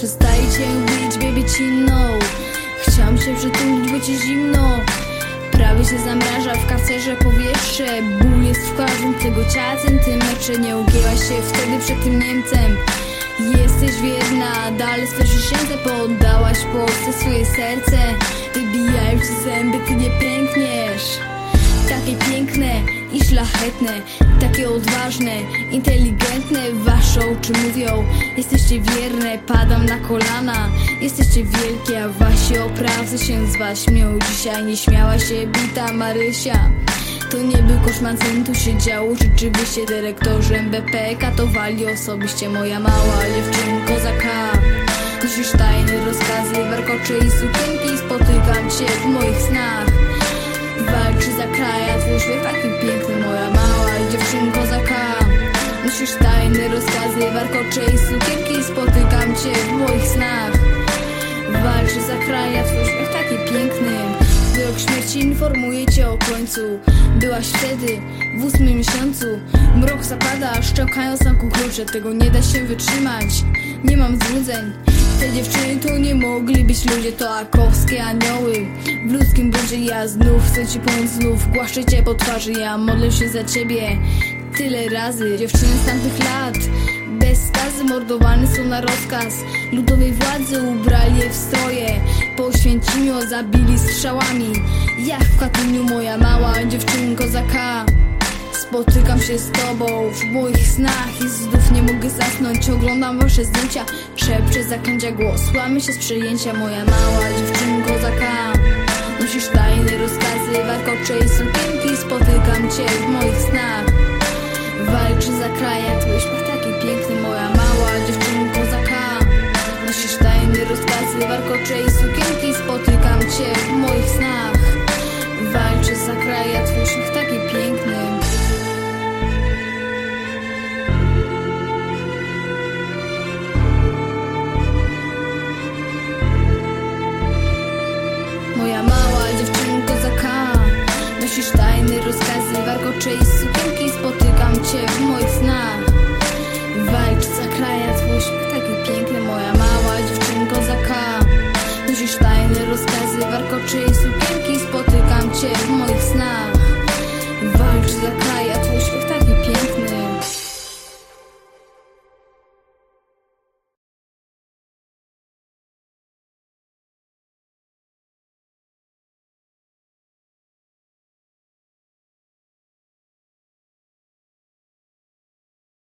Przestajcie być, baby inną Chciałam się przytulić, bo ci zimno. Prawie się zamraża w karcerze powietrze. Ból jest w każdym tego ciała centymetrze Nie ugięłaś się wtedy przed tym Niemcem. Jesteś wierna, dalej swe przysiędze Poddałaś Polsce swoje serce. Wybijają ci zęby, ty nie pękniesz takie piękne i szlachetne, takie odważne, inteligentne. Wasze oczy mówią, jesteście wierne Padam na kolana, jesteście wielkie A wasi oprawcy się z was śmią. Dzisiaj nie śmiała się bita Marysia. To nie był koszmar, tu się działo. Rzeczywiście dyrektorzy MBP katowali osobiście Moja mała dziewczynko za K. Nosisz tajne rozkazy, warkocze i sukienki Spotykam cię w moich snach Walczy za kraj, a twój uśmiech taki piękny Moja mała dziewczynko za K Nosisz tajne rozkazy, warkocze i sukienki. Spotykam cię w moich snach. Walczy za kraj, a twój uśmiech taki piękny. Wyrok śmierci informuje cię o końcu. Byłaś wtedy, w ósmym miesiącu. Mrok zapada, szczękając na kuklucze Tego nie da się wytrzymać. Nie mam złudzeń te dziewczyny to nie mogli być ludzie, to akowskie anioły. W ludzkim bundzie ja znów chcę ci pomóc znów. Głaszczę cię po twarzy, ja modlę się za ciebie Tyle razy, dziewczyny z tamtych lat Bez skazy mordowane są na rozkaz. Ludowej władzy ubrali je w stroje. Po Oświęcimiu zabili strzałami. Jak w Katyniu moja mała dziewczynko za K Spotykam się z tobą w moich snach i znów nie mogę zasnąć. Oglądam wasze zdjęcia, szepczę zaklęcia głos. Łamy się z przejęcia, moja mała dziewczynko za K Nosisz tajne rozkazy, warkocze i sukienki. Spotykam cię w moich snach. Walczy za kraj, a twój śmiech taki piękny Moja mała dziewczynko za K Nosisz tajne rozkazy, warkocze i sukienki cię w moich snach Walcz, zakraja twój śmiech taki piękny Moja mała dziewczynko zaka Nosisz tajne rozkazy, warkoczy i sukienki Spotykam cię w moich snach. Walcz, zakraja twój śmiech taki piękny